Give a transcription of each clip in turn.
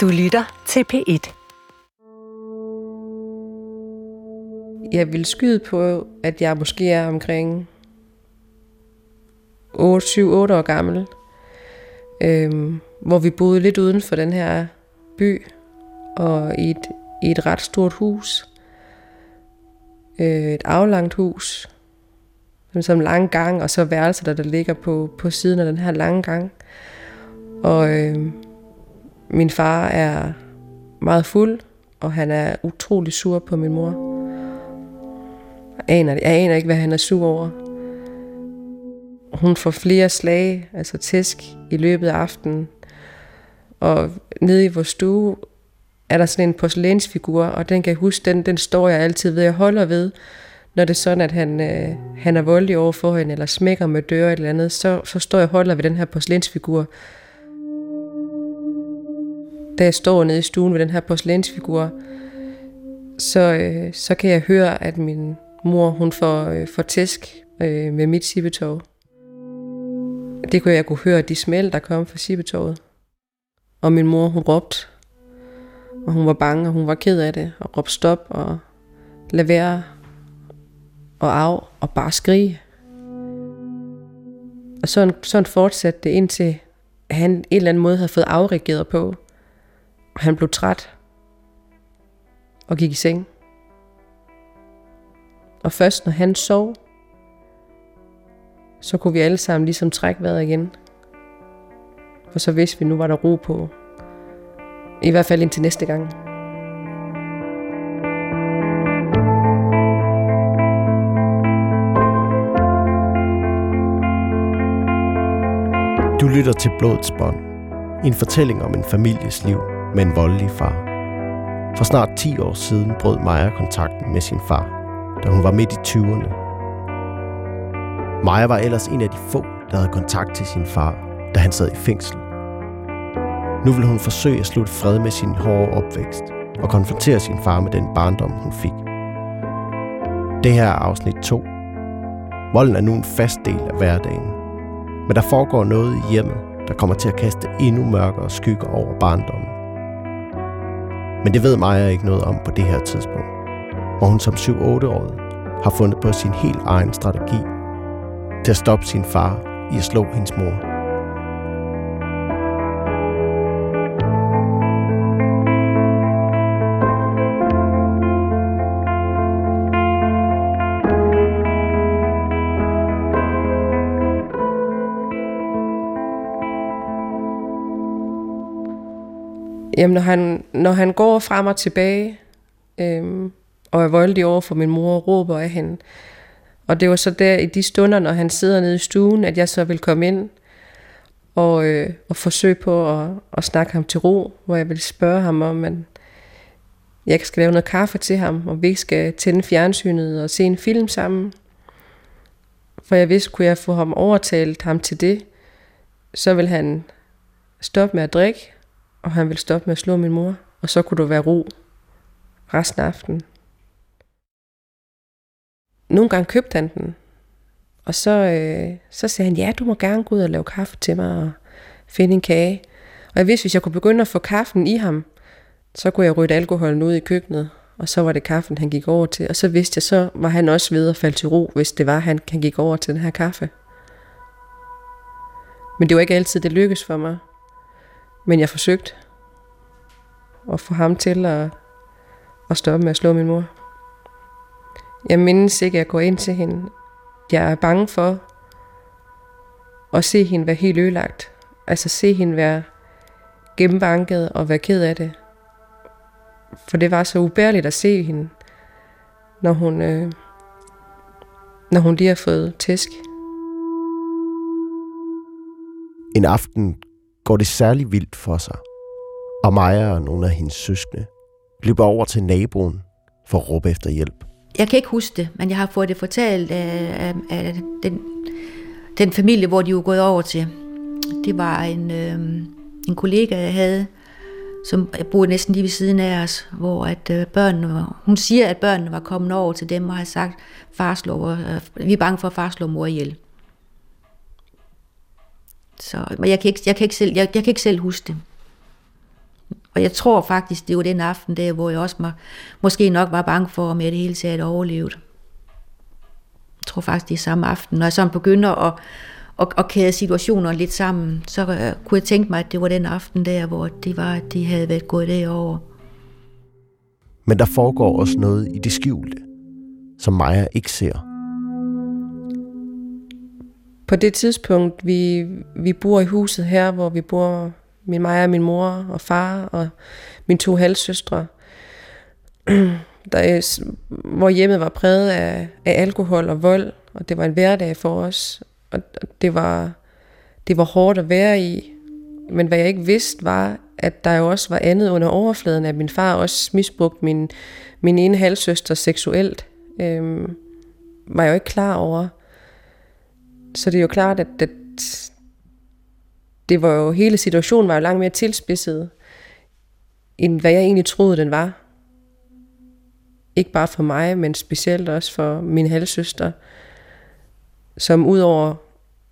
Du lytter til P1. Jeg vil skyde på, at jeg måske er omkring 7-8 år gammel, øhm, hvor vi boede lidt uden for den her by, og i et, i et ret stort hus. Øh, et aflangt hus, som lang gang, og så værelser, der, der ligger på, på siden af den her lange gang. Og øh, min far er meget fuld, og han er utrolig sur på min mor. Jeg aner, jeg aner ikke, hvad han er sur over. Hun får flere slag, altså tæsk, i løbet af aftenen. Og nede i vores stue er der sådan en porcelænsfigur, og den kan jeg huske, den, den står jeg altid ved. Jeg holder ved, når det er sådan, at han, øh, han er voldelig over for hende, eller smækker med døre eller andet, så, så står jeg og holder ved den her porcelænsfigur. Da jeg står nede i stuen ved den her porcelænsfigur, så, øh, så kan jeg høre, at min mor hun får, øh, får tæsk øh, med mit sibetog. Det kunne jeg kunne høre, de smæld, der kom fra sibetoget. Og min mor, hun råbte, og hun var bange, og hun var ked af det, og råbte stop, og lad være, og af, og bare skrige. Og sådan, sådan fortsatte det indtil han en eller anden måde havde fået afreageret på. Han blev træt og gik i seng. Og først når han sov, så kunne vi alle sammen ligesom trække vejret igen. For så vidste vi, nu var der ro på. I hvert fald indtil næste gang. Du lytter til Blodets Bånd. En fortælling om en families liv med en voldelig far. For snart 10 år siden brød Maja kontakten med sin far, da hun var midt i 20'erne. Maja var ellers en af de få, der havde kontakt til sin far, da han sad i fængsel. Nu vil hun forsøge at slutte fred med sin hårde opvækst og konfrontere sin far med den barndom, hun fik. Det her er afsnit 2. Volden er nu en fast del af hverdagen. Men der foregår noget i hjemmet, der kommer til at kaste endnu mørkere skygger over barndommen. Men det ved Maja ikke noget om på det her tidspunkt, hvor hun som 7-8-årig har fundet på sin helt egen strategi til at stoppe sin far i at slå hendes mor. Jamen, når han, når han går frem og tilbage, øhm, og er voldelig over for min mor og råber af hende. Og det var så der i de stunder, når han sidder nede i stuen, at jeg så vil komme ind og, øh, og forsøge på at, at snakke ham til ro, hvor jeg vil spørge ham om, at jeg skal lave noget kaffe til ham, og vi skal tænde fjernsynet og se en film sammen. For jeg vidste, kunne jeg få ham overtalt ham til det, så vil han stoppe med at drikke, og han ville stoppe med at slå min mor, og så kunne du være ro resten af aftenen. Nogle gange købte han den, og så, øh, så sagde han, ja, du må gerne gå ud og lave kaffe til mig og finde en kage. Og jeg vidste, hvis jeg kunne begynde at få kaffen i ham, så kunne jeg rydde alkoholen ud i køkkenet, og så var det kaffen, han gik over til. Og så vidste jeg, så var han også ved at falde til ro, hvis det var, han, han gik over til den her kaffe. Men det var ikke altid, det lykkedes for mig. Men jeg forsøgte at få ham til at, at stoppe med at slå min mor. Jeg mindes ikke, at jeg går ind til hende. Jeg er bange for at se hende være helt ødelagt. Altså se hende være gennembanket og være ked af det. For det var så ubærligt at se hende, når hun, øh, når hun lige har fået tæsk. En aften går det særlig vildt for sig, og Maja og nogle af hendes søskende løber over til naboen for at råbe efter hjælp. Jeg kan ikke huske det, men jeg har fået det fortalt af, af, af den, den familie, hvor de var gået over til. Det var en, øh, en kollega, jeg havde, som boede næsten lige ved siden af os, hvor at øh, børnene var, hun siger, at børnene var kommet over til dem og har sagt, far slår, øh, vi er bange for, at far slår mor ihjel. Så, men jeg kan ikke, jeg kan ikke, selv, jeg, jeg kan ikke selv huske det. Og jeg tror faktisk, det var den aften der, hvor jeg også må, måske nok var bange for, om jeg det hele taget overlevede. Jeg tror faktisk, det er samme aften. Når jeg sådan begynder at, at, at kæde situationer lidt sammen, så uh, kunne jeg tænke mig, at det var den aften der, hvor det var, at de havde været gået derover. Men der foregår også noget i det skjulte, som Maja ikke ser. På det tidspunkt, vi, vi bor i huset her, hvor vi bor, min mig og min mor og far og mine to halvsøstre, der hvor hjemmet var præget af, af alkohol og vold, og det var en hverdag for os, og det var, det var hårdt at være i. Men hvad jeg ikke vidste var, at der jo også var andet under overfladen, at min far også misbrugte min, min ene halvsøster seksuelt. Øhm, var jeg jo ikke klar over. Så det er jo klart, at, at det var jo, hele situationen var jo langt mere tilspidset, end hvad jeg egentlig troede, den var. Ikke bare for mig, men specielt også for min halvsøster, som udover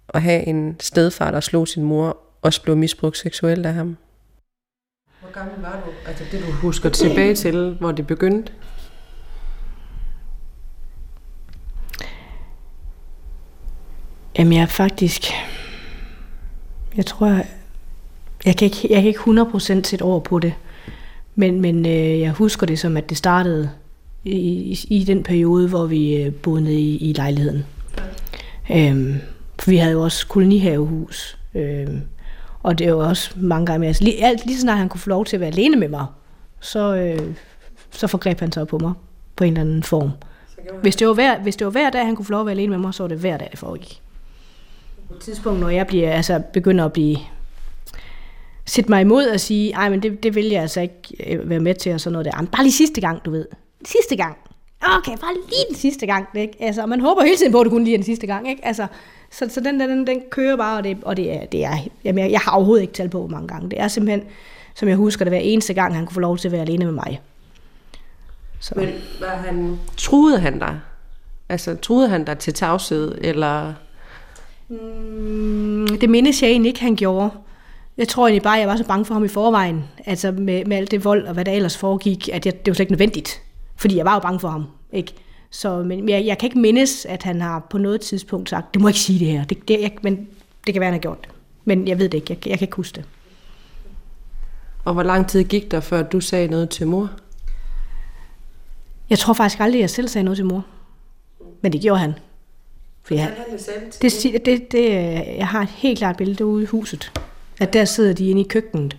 at have en stedfar, der slog sin mor, også blev misbrugt seksuelt af ham. Hvor gammel var du? Altså det du husker tilbage til, hvor det begyndte? Jamen jeg er faktisk... Jeg tror, jeg kan ikke, jeg kan ikke 100% sætte over på det. Men, men øh, jeg husker det som, at det startede i, i, i den periode, hvor vi øh, boede nede i, i lejligheden. Øhm, for vi havde jo også kolonihavehus. Øhm, og det er jo også mange gange med. Altså, lige, alt, lige så snart han kunne få lov til at være alene med mig, så, øh, så forgreb han sig på mig på en eller anden form. Hvis det, var hver, hvis det var hver dag, han kunne få lov at være alene med mig, så var det hver dag, det foregik. På et tidspunkt, når jeg bliver, altså, begynder at blive sætte mig imod og sige, nej, men det, det vil jeg altså ikke øh, være med til, og sådan noget der. Bare lige sidste gang, du ved. Sidste gang. Okay, bare lige den sidste gang. Ikke? Altså, man håber hele tiden på, at det kun lige er den sidste gang. Ikke? Altså, så, så den, den, den kører bare, og det, og det er, det er jamen, jeg, jeg har overhovedet ikke talt på, hvor mange gange. Det er simpelthen, som jeg husker det, hver eneste gang, han kunne få lov til at være alene med mig. Så. Men var han, troede han dig? Altså, troede han dig til tavshed, eller... Mm, det mindes jeg egentlig ikke, han gjorde. Jeg tror egentlig bare, at jeg var så bange for ham i forvejen, altså med, med alt det vold og hvad der ellers foregik, at jeg, det var slet ikke nødvendigt. Fordi jeg var jo bange for ham, ikke? Så, men jeg, jeg kan ikke mindes, at han har på noget tidspunkt sagt, du må ikke sige det her. Det, det, jeg, men det kan være, han har gjort det. Men jeg ved det ikke. Jeg, jeg kan ikke huske det. Og hvor lang tid gik der, før du sagde noget til mor? Jeg tror faktisk aldrig, jeg selv sagde noget til mor. Men det gjorde han. For jeg, det, det, det, det, jeg har et helt klart billede ude i huset. At der sidder de inde i køkkenet.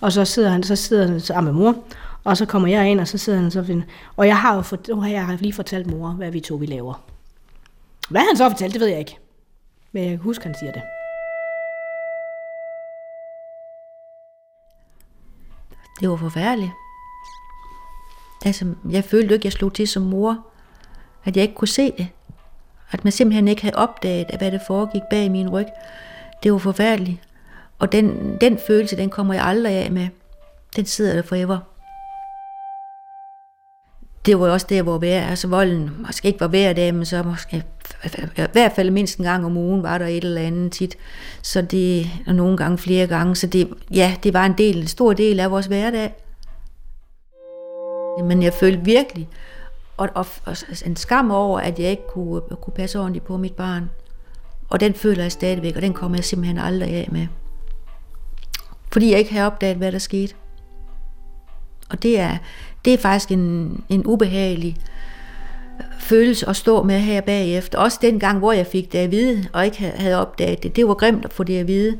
Og så sidder han, så sidder han sammen med mor. Og så kommer jeg ind, og så sidder han så finder. Og jeg har jo for, nu har jeg lige fortalt mor, hvad vi to vi laver. Hvad han så har fortalt, det ved jeg ikke. Men jeg kan huske, han siger det. Det var forfærdeligt. Altså, jeg følte ikke, jeg slog til som mor. At jeg ikke kunne se det. At man simpelthen ikke havde opdaget, hvad der foregik bag min ryg. Det var forfærdeligt. Og den, den følelse, den kommer jeg aldrig af med. Den sidder der forever det var også der, hvor vejr, altså volden måske ikke var hver dag, men så måske i hvert fald mindst en gang om ugen var der et eller andet tit. Så det, og nogle gange flere gange. Så det, ja, det var en del, en stor del af vores hverdag. Men jeg følte virkelig og, og, og en skam over, at jeg ikke kunne, kunne passe ordentligt på mit barn. Og den føler jeg stadigvæk, og den kommer jeg simpelthen aldrig af med. Fordi jeg ikke har opdaget, hvad der skete. Og det er, det er faktisk en, en ubehagelig øh, følelse at stå med her bagefter. Også den gang, hvor jeg fik det at vide, og ikke havde opdaget det. Det var grimt at få det at vide.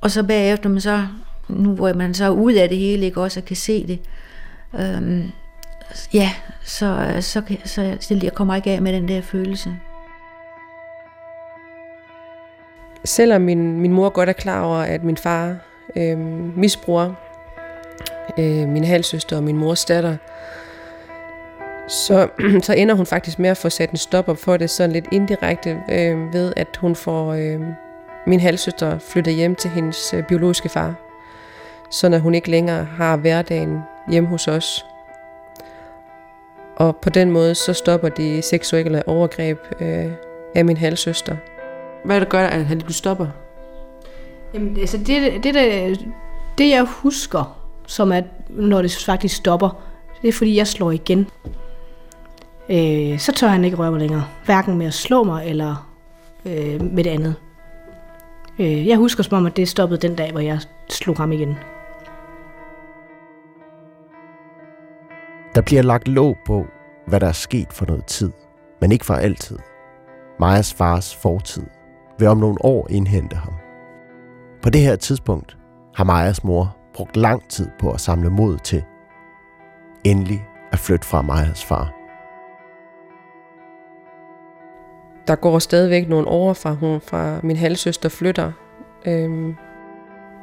Og så bagefter, man så, nu hvor man så er ud af det hele, ikke også, og kan se det, øhm, ja, så, øh, så, så, så jeg kommer ikke af med den der følelse. Selvom min, min mor godt er klar over, at min far øh, misbruger øh, min halvsøster og min mors datter, så, så ender hun faktisk med at få sat en stopper for det sådan lidt indirekte øh, ved, at hun får øh, min halvsøster flyttet hjem til hendes øh, biologiske far, så at hun ikke længere har hverdagen hjemme hos os. Og på den måde så stopper de seksuelle overgreb øh, af min halvsøster. Hvad er det gør, at du stopper? Jamen, altså det, det, det, det jeg husker, som at når det faktisk stopper, det er fordi, jeg slår igen. Øh, så tør han ikke røre mig længere. Hverken med at slå mig eller øh, med det andet. Øh, jeg husker som om, at det stoppede den dag, hvor jeg slog ham igen. Der bliver lagt låg på, hvad der er sket for noget tid, men ikke for altid. Majas fars fortid vil om nogle år indhente ham. På det her tidspunkt har Majas mor brugt lang tid på at samle mod til endelig at flytte fra Majas far. Der går stadigvæk nogle år fra hun fra min halvsøster flytter. Øhm,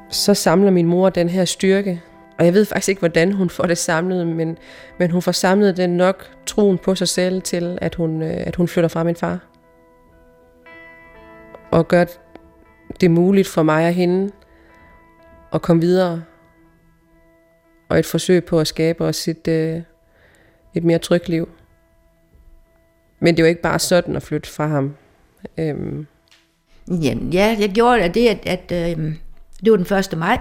så samler min mor den her styrke. Og jeg ved faktisk ikke, hvordan hun får det samlet, men, men hun får samlet den nok troen på sig selv til, at hun, øh, at hun flytter fra min far. Og gør det muligt for mig og hende at komme videre. Og et forsøg på at skabe os et, øh, et mere trygt liv. Men det var ikke bare sådan at flytte fra ham. Øhm. Jamen, ja, jeg gjorde det, at, at øh, det var den 1. maj.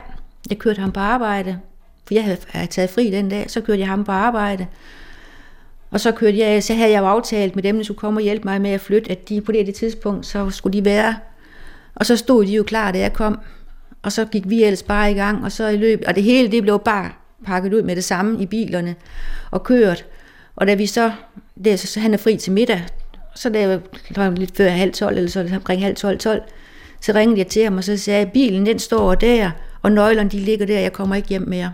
Jeg kørte ham på arbejde, for jeg havde, havde taget fri den dag. Så kørte jeg ham på arbejde. Og så, kørte jeg, så havde jeg jo aftalt med dem, der skulle komme og hjælpe mig med at flytte, at de på det, det tidspunkt, så skulle de være. Og så stod de jo klar, da jeg kom. Og så gik vi ellers bare i gang, og så i løbet, og det hele det blev bare pakket ud med det samme i bilerne og kørt. Og da vi så, det, så han er fri til middag, så da jeg lidt før halv 12, eller så omkring halv 12, 12, så ringede jeg til ham, og så sagde jeg, bilen den står der, og nøglerne de ligger der, jeg kommer ikke hjem mere.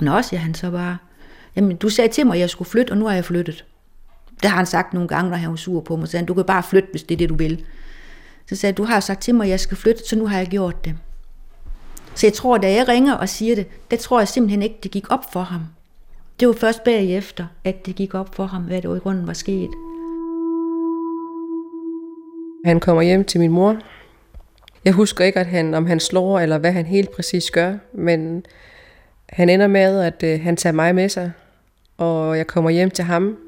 Nå, siger han så bare, jamen du sagde til mig, at jeg skulle flytte, og nu har jeg flyttet. Det har han sagt nogle gange, når han var sur på mig, så han, du kan bare flytte, hvis det er det, du vil. Så sagde jeg, du har sagt til mig, at jeg skal flytte, så nu har jeg gjort det. Så jeg tror, da jeg ringer og siger det, det tror jeg simpelthen ikke, det gik op for ham. Det var først bagefter, at det gik op for ham, hvad der i grunden var sket. Han kommer hjem til min mor. Jeg husker ikke, at han, om han slår, eller hvad han helt præcis gør, men han ender med, at øh, han tager mig med sig, og jeg kommer hjem til ham,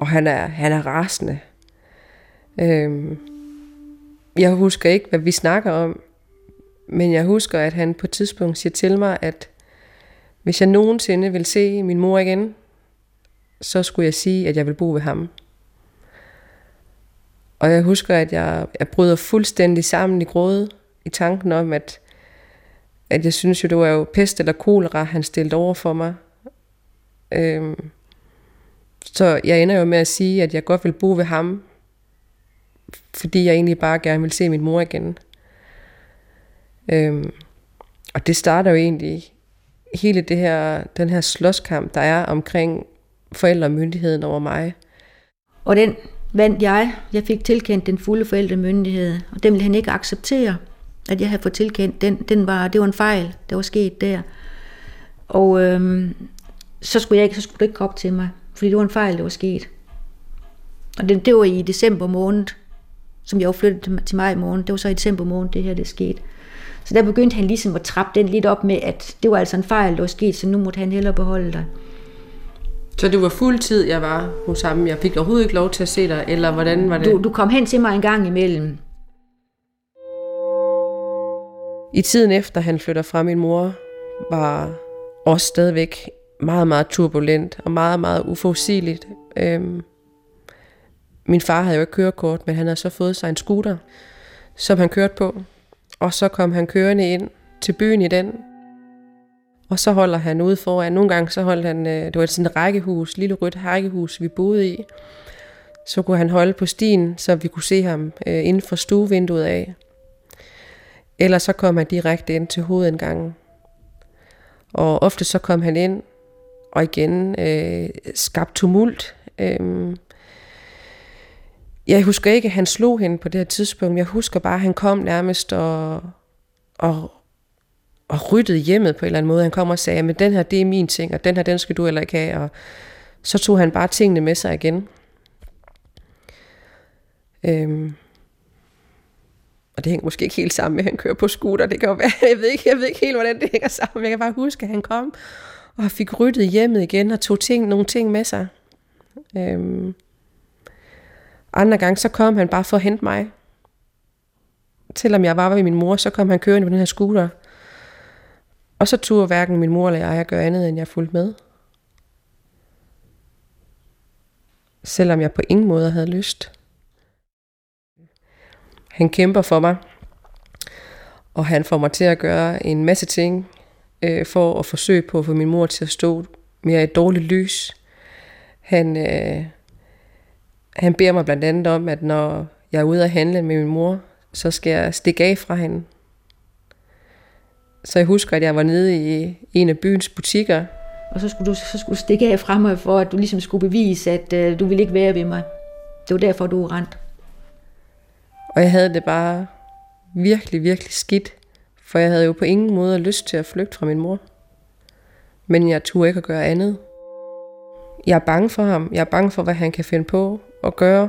og han er, han er rasende. Øhm, jeg husker ikke, hvad vi snakker om, men jeg husker, at han på et tidspunkt siger til mig, at hvis jeg nogensinde vil se min mor igen, så skulle jeg sige, at jeg vil bo ved ham. Og jeg husker, at jeg, jeg bryder fuldstændig sammen i grådet i tanken om, at, at jeg synes jo, det var jo pest eller kolera, han stillede over for mig. Øhm, så jeg ender jo med at sige, at jeg godt vil bo ved ham, fordi jeg egentlig bare gerne vil se min mor igen. Øhm, og det starter jo egentlig hele det her, den her slåskamp, der er omkring forældremyndigheden over mig. Og den vandt jeg. Jeg fik tilkendt den fulde forældremyndighed, og den ville han ikke acceptere, at jeg havde fået tilkendt. Den, den var, det var en fejl, der var sket der. Og øhm, så skulle jeg ikke, så skulle det ikke komme op til mig, fordi det var en fejl, der var sket. Og det, det var i december måned, som jeg jo flyttede til maj måned. Det var så i december måned, det her det skete. Så der begyndte han ligesom at trappe den lidt op med, at det var altså en fejl, der var sket, så nu måtte han hellere beholde dig. Så det var fuld tid, jeg var hos ham. Jeg fik overhovedet ikke lov til at se dig, eller hvordan var det? Du, du kom hen til mig en gang imellem. I tiden efter han flytter fra min mor, var også stadigvæk meget, meget turbulent og meget, meget uforudsigeligt. Øhm, min far havde jo ikke kørekort, men han havde så fået sig en scooter, som han kørte på. Og så kom han kørende ind til byen i den. Og så holder han ude foran. Nogle gange så holdt han, øh, det var sådan et rækkehus, lille rødt rækkehus, vi boede i. Så kunne han holde på stien, så vi kunne se ham øh, inden for stuevinduet af. Eller så kom han direkte ind til hovedindgangen. Og ofte så kom han ind, og igen øh, skabte tumult. Øh, jeg husker ikke, at han slog hende på det her tidspunkt. Jeg husker bare, at han kom nærmest og, og, og ryttede hjemmet på en eller anden måde. Han kom og sagde, at den her, det er min ting, og den her, den skal du heller ikke have. Og så tog han bare tingene med sig igen. Øhm. Og det hænger måske ikke helt sammen med, at han kører på scooter. Det kan jo være, jeg ved ikke, jeg ved ikke helt, hvordan det hænger sammen. Jeg kan bare huske, at han kom og fik ryddet hjemmet igen og tog ting, nogle ting med sig. Øhm. Andre gange, så kom han bare for at hente mig. Selvom jeg var ved min mor, så kom han kørende på den her scooter. Og så turde hverken min mor eller jeg gøre andet, end jeg fulgte med. Selvom jeg på ingen måde havde lyst. Han kæmper for mig, og han får mig til at gøre en masse ting øh, for at forsøge på at få min mor til at stå mere i et dårligt lys. Han, øh, han beder mig blandt andet om, at når jeg er ude at handle med min mor, så skal jeg stikke af fra hende. Så jeg husker, at jeg var nede i en af byens butikker. Og så skulle du så skulle du stikke af fra mig, for at du ligesom skulle bevise, at øh, du ville ikke være ved mig. Det var derfor, du var rent. Og jeg havde det bare virkelig, virkelig skidt. For jeg havde jo på ingen måde lyst til at flygte fra min mor. Men jeg turde ikke at gøre andet. Jeg er bange for ham. Jeg er bange for, hvad han kan finde på at gøre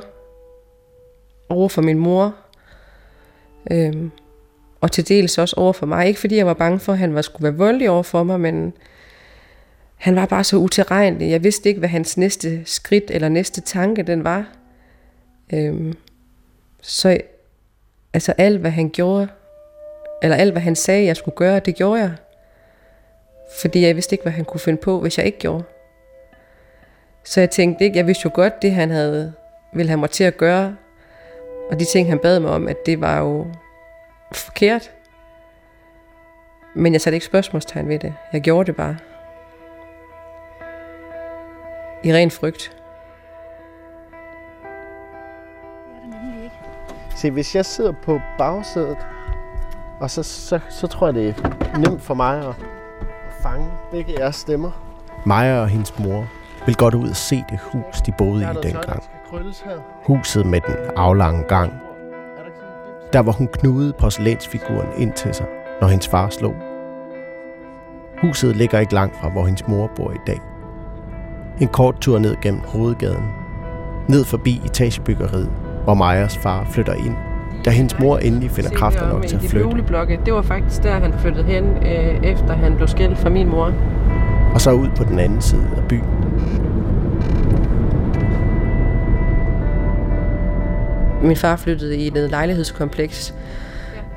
over for min mor. Øhm, og til dels også over for mig. Ikke fordi jeg var bange for, at han var, skulle være voldelig over for mig, men han var bare så utilregnelig. Jeg vidste ikke, hvad hans næste skridt eller næste tanke den var. Øhm, så altså alt, hvad han gjorde, eller alt, hvad han sagde, jeg skulle gøre, det gjorde jeg. Fordi jeg vidste ikke, hvad han kunne finde på, hvis jeg ikke gjorde. Så jeg tænkte ikke, jeg vidste jo godt, det han havde, ville have mig til at gøre, og de ting, han bad mig om, at det var jo forkert. Men jeg satte ikke spørgsmålstegn ved det. Jeg gjorde det bare. I ren frygt. Se, hvis jeg sidder på bagsædet, og så, så, så tror jeg, det er nemt for mig at fange begge jeres stemmer. Maja og hendes mor vil godt ud og se det hus, de boede i dengang. Huset med den aflange gang. Der hvor hun knudede porcelænsfiguren ind til sig, når hendes far slog. Huset ligger ikke langt fra, hvor hendes mor bor i dag. En kort tur ned gennem hovedgaden. Ned forbi etagebyggeriet, hvor Majas far flytter ind, da hendes mor endelig finder kræfter nok til at flytte. Det var faktisk der, han flyttede hen, øh, efter han blev skilt fra min mor. Og så ud på den anden side af byen. Min far flyttede i et lejlighedskompleks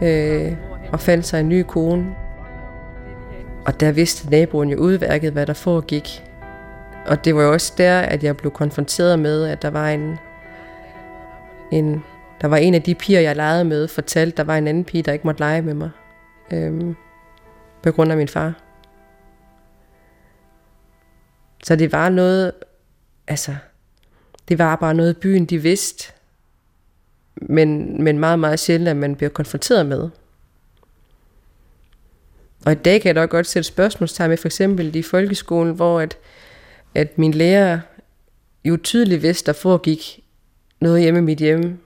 øh, og fandt sig en ny kone. Og der vidste naboen jo udværket, hvad der foregik. Og det var jo også der, at jeg blev konfronteret med, at der var en, en der var en af de piger, jeg legede med, fortalte, der var en anden pige, der ikke måtte lege med mig. Øhm, på grund af min far. Så det var noget, altså, det var bare noget, byen de vidste, men, men meget, meget sjældent, at man bliver konfronteret med. Og i dag kan jeg da godt sætte spørgsmålstegn med for eksempel i folkeskolen, hvor at, at min lærer jo tydeligt vidste, der foregik noget hjemme i mit hjemme.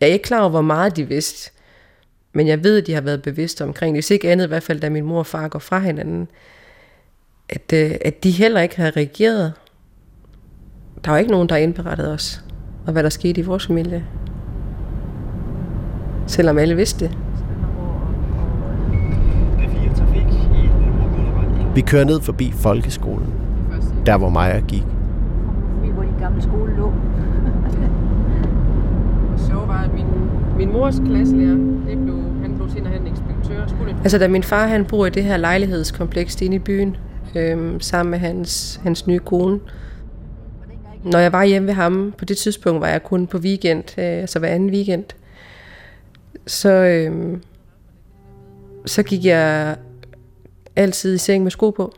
Jeg er ikke klar over, hvor meget de vidste, men jeg ved, at de har været bevidste omkring det. Hvis ikke andet, i hvert fald da min mor og far går fra hinanden, at, øh, at de heller ikke har reageret. Der var ikke nogen, der indberettede os, og hvad der skete i vores familie. Selvom alle vidste det. Vi kører ned forbi folkeskolen, der hvor Maja gik. Vi hvor de gamle skole lå. Så var, at min, mors klasselærer, det blev, han blev senere hen inspektør. Skulle altså da min far han bor i det her lejlighedskompleks inde i byen, øhm, sammen med hans, hans nye kone. Når jeg var hjemme ved ham, på det tidspunkt var jeg kun på weekend, øh, altså hver anden weekend, så, øh, så gik jeg altid i seng med sko på.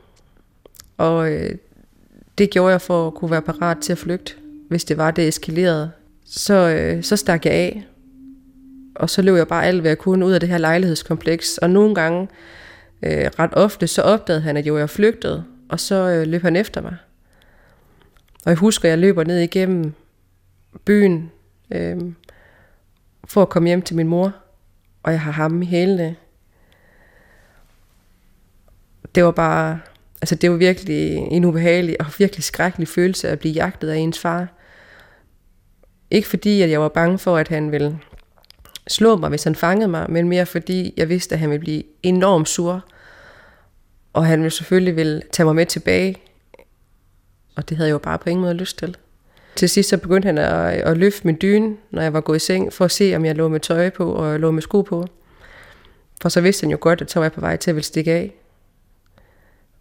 Og øh, det gjorde jeg for at kunne være parat til at flygte, hvis det var, det eskalerede. Så, øh, så stak jeg af, og så løb jeg bare alt, hvad jeg kunne ud af det her lejlighedskompleks. Og nogle gange, øh, ret ofte, så opdagede han, at jo, jeg flygtede, og så øh, løb han efter mig. Og jeg husker, at jeg løber ned igennem byen, øh, for at komme hjem til min mor, og jeg har ham i hælene. Det var bare, altså det var virkelig en ubehagelig og virkelig skrækkelig følelse at blive jagtet af ens far. Ikke fordi, at jeg var bange for, at han ville slå mig, hvis han fangede mig, men mere fordi, jeg vidste, at han ville blive enormt sur. Og han ville selvfølgelig ville tage mig med tilbage. Og det havde jeg jo bare på ingen måde lyst til. Til sidst så begyndte han at, at løfte min dyne, når jeg var gået i seng, for at se, om jeg lå med tøj på og lå med sko på. For så vidste han jo godt, at så var jeg på vej til at ville stikke af.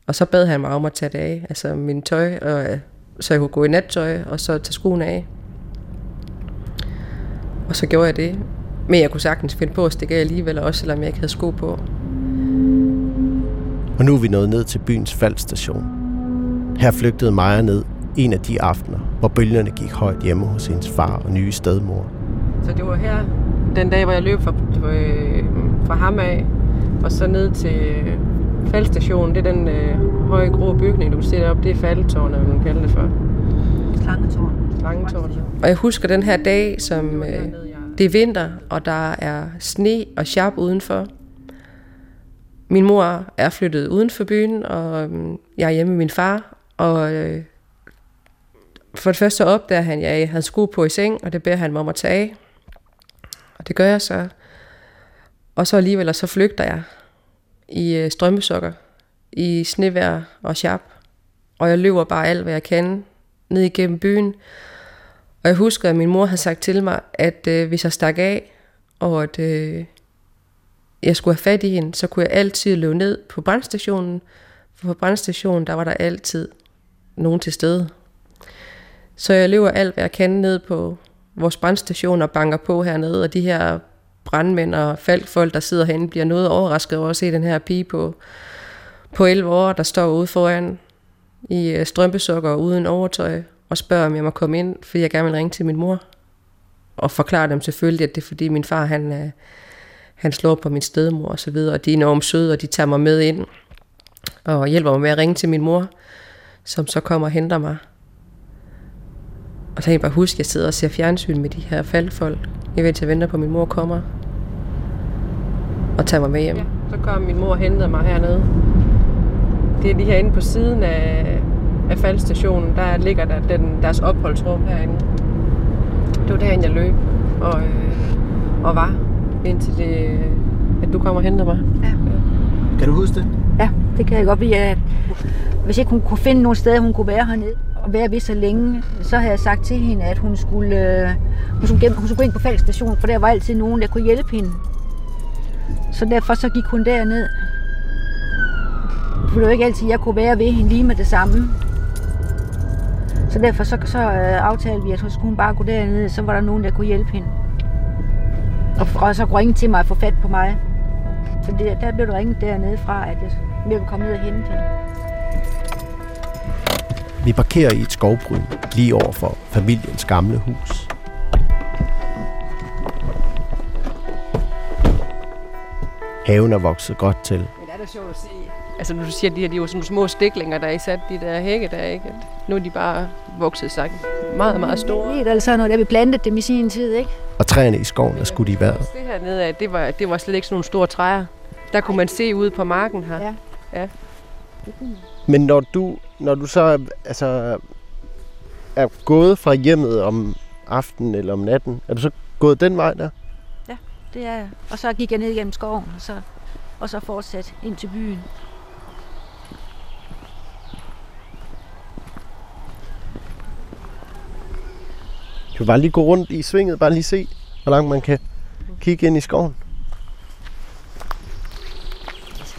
Og så bad han mig om at tage det af, altså min tøj, og, så jeg kunne gå i nattøj, og så tage skoene af. Og så gjorde jeg det. Men jeg kunne sagtens finde på at stikke af alligevel, også selvom jeg ikke havde sko på. Og nu er vi nået ned til byens faldstation. Her flygtede Maja ned en af de aftener, hvor bølgerne gik højt hjemme hos hendes far og nye stedmor. Så det var her, den dag, hvor jeg løb fra, øh, fra ham af, og så ned til faldstationen. Det er den øh, høje grå bygning, du kan se deroppe. Det er faldtårnet, man kalder det for. Slangetårn. Slangetårn. Og jeg husker den her dag, som øh, det er vinter, og der er sne og sharp udenfor. Min mor er flyttet uden for byen, og øhm, jeg er hjemme med min far. Og øh, for det første så opdager han, at jeg havde sko på i seng, og det beder han mig om at tage af. Og det gør jeg så. Og så alligevel, og så flygter jeg i øh, strømmesokker, i snevejr og sharp. Og jeg løber bare alt, hvad jeg kan, ned igennem byen. Og jeg husker, at min mor havde sagt til mig, at øh, hvis jeg stak af, og at øh, jeg skulle have fat i hende, så kunne jeg altid løbe ned på brandstationen. For på brandstationen, der var der altid nogen til stede. Så jeg løber alt, hvad jeg kan ned på vores brandstation og banker på hernede, og de her brandmænd og folk, der sidder herinde, bliver noget overrasket over at se den her pige på, på 11 år, der står ude foran i øh, strømpesukker og uden overtøj, og spørger, om jeg må komme ind, fordi jeg gerne vil ringe til min mor. Og forklare dem selvfølgelig, at det er fordi min far, han, øh, han slår på min stedmor og så videre, og de er enormt søde, og de tager mig med ind og hjælper mig med at ringe til min mor, som så kommer og henter mig. Og så kan jeg bare huske, at jeg sidder og ser fjernsyn med de her faldfolk. Jeg ved, jeg venter på, at min mor kommer og tager mig med hjem. Ja, så kom min mor og hentede mig hernede. Det er lige herinde på siden af, af faldstationen. Der ligger der den, deres opholdsrum herinde. Det var derinde, jeg løb og, øh, og var, indtil det, at du kommer og henter mig. Ja. Kan du huske det? Ja, det kan jeg godt. At hvis ikke hun kunne finde nogle steder, hun kunne være hernede, at være ved så længe, så havde jeg sagt til hende, at hun skulle, øh, hun skulle, gennem, hun skulle gå ind på fældstation, for der var altid nogen, der kunne hjælpe hende. Så derfor så gik hun derned. For det var ikke altid, jeg kunne være ved hende lige med det samme. Så derfor så, så øh, aftalte vi, at så skulle hun bare gå derned, så var der nogen, der kunne hjælpe hende. Og, og så ringe til mig og få fat på mig. Så det, der blev der ringet dernede fra, at jeg ville komme ned og hente hende. Vi parkerer i et skovbryn lige over for familiens gamle hus. Haven er vokset godt til. Men det er da sjovt at se. Altså når du siger, at de her de var sådan små stiklinger, der er sat de der hække der, ikke? At nu er de bare vokset sig meget, meget store. Det er altså noget, der vi plantede dem i sin tid, ikke? Og træerne i skoven er skudt i vejret. Det her nede af, det var, det var slet ikke sådan nogle store træer. Der kunne man se ud på marken her. Ja. ja. Men når du, når du så altså, er gået fra hjemmet om aftenen eller om natten, er du så gået den vej der? Ja, det er jeg. Og så gik jeg ned igennem skoven, og så, og så fortsat ind til byen. Du kan bare lige gå rundt i svinget, bare lige se, hvor langt man kan kigge ind i skoven.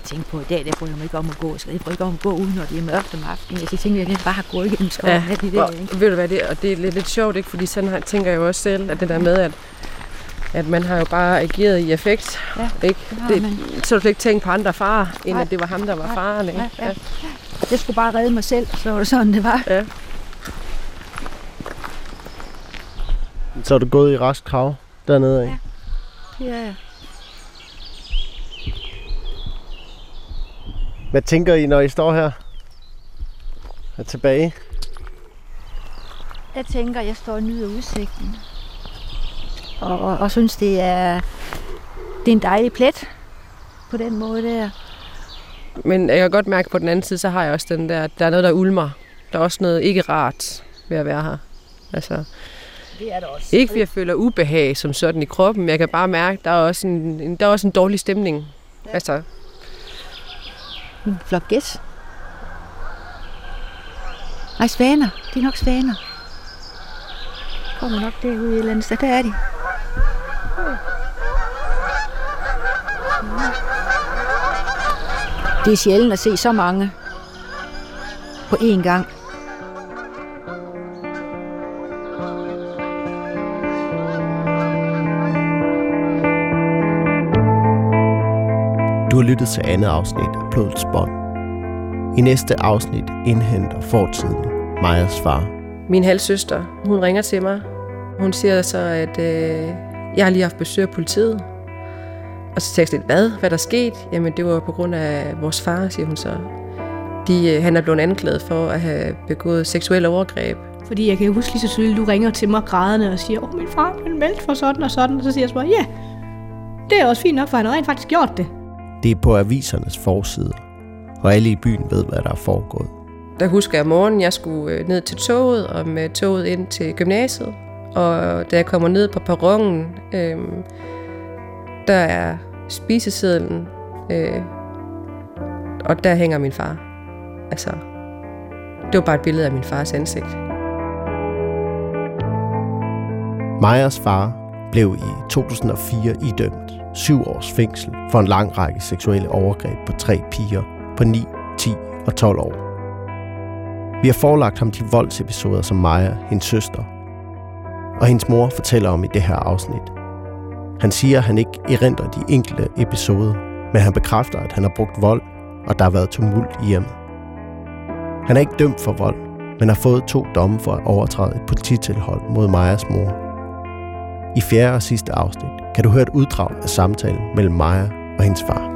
tænke på, i dag der bryder jeg mig ikke om at gå. Så jeg bryder ikke om at gå ud, når det er mørkt om aftenen. Jeg tænkte, at jeg bare har gået igennem skoven. Ja, det der, ikke? ved du hvad, det, og det er lidt, lidt sjovt, ikke? fordi sådan her, tænker jeg jo også selv, at det der med, at at man har jo bare ageret i effekt. Ja, ikke? Det, det så du ikke tænkt på andre farer, end Nej. at det var ham, der var faren. Ikke? Ja, ja. Ja. Jeg skulle bare redde mig selv, så var det sådan, det var. Ja. Så er du gået i rask krav dernede af? Ja, jeg. Hvad tænker I, når I står her? Er tilbage? Jeg tænker, jeg står og nyder udsigten. Og, og, og synes, det er, det er en dejlig plet på den måde der. Men jeg kan godt mærke på den anden side, så har jeg også den der, der er noget, der ulmer. Der er også noget ikke rart ved at være her. Altså, det er det også. Ikke fordi jeg føler ubehag som sådan i kroppen, men jeg kan bare mærke, at der er også en, der er også en dårlig stemning. Ja. Altså, en flok gæs. Nej, svaner. Det er nok svaner. Kommer nok derude i et eller andet sted. Der er de. Det er sjældent at se så mange på én gang. Lyttet til andet afsnit af Blodets Bånd. I næste afsnit indhenter fortiden Majas far. Min halvsøster, hun ringer til mig. Hun siger så, at øh, jeg har lige haft besøg af politiet. Og så tænkte jeg lidt, hvad? Hvad der sket? Jamen, det var på grund af vores far, siger hun så. De, øh, han er blevet anklaget for at have begået seksuelle overgreb. Fordi jeg kan huske lige så tydeligt, du ringer til mig grædende og siger, åh, min far blevet meldt for sådan og sådan. Og så siger jeg bare, ja, det er også fint nok, for han har rent faktisk gjort det. Det er på avisernes forside, og alle i byen ved, hvad der er foregået. Der husker jeg om morgenen, jeg skulle øh, ned til toget, og med toget ind til gymnasiet. Og da jeg kommer ned på perronen, øh, der er spisesedlen, øh, og der hænger min far. Altså, det var bare et billede af min fars ansigt. Majas far blev i 2004 idømt syv års fængsel for en lang række seksuelle overgreb på tre piger på 9, 10 og 12 år. Vi har forelagt ham de voldsepisoder, som Maja, hendes søster, og hendes mor fortæller om i det her afsnit. Han siger, at han ikke erindrer de enkelte episoder, men han bekræfter, at han har brugt vold, og der har været tumult i hjemmet. Han er ikke dømt for vold, men har fået to domme for at overtræde et polititilhold mod Majas mor. I fjerde og sidste afsnit kan du høre et uddrag af samtalen mellem Maja og hendes far.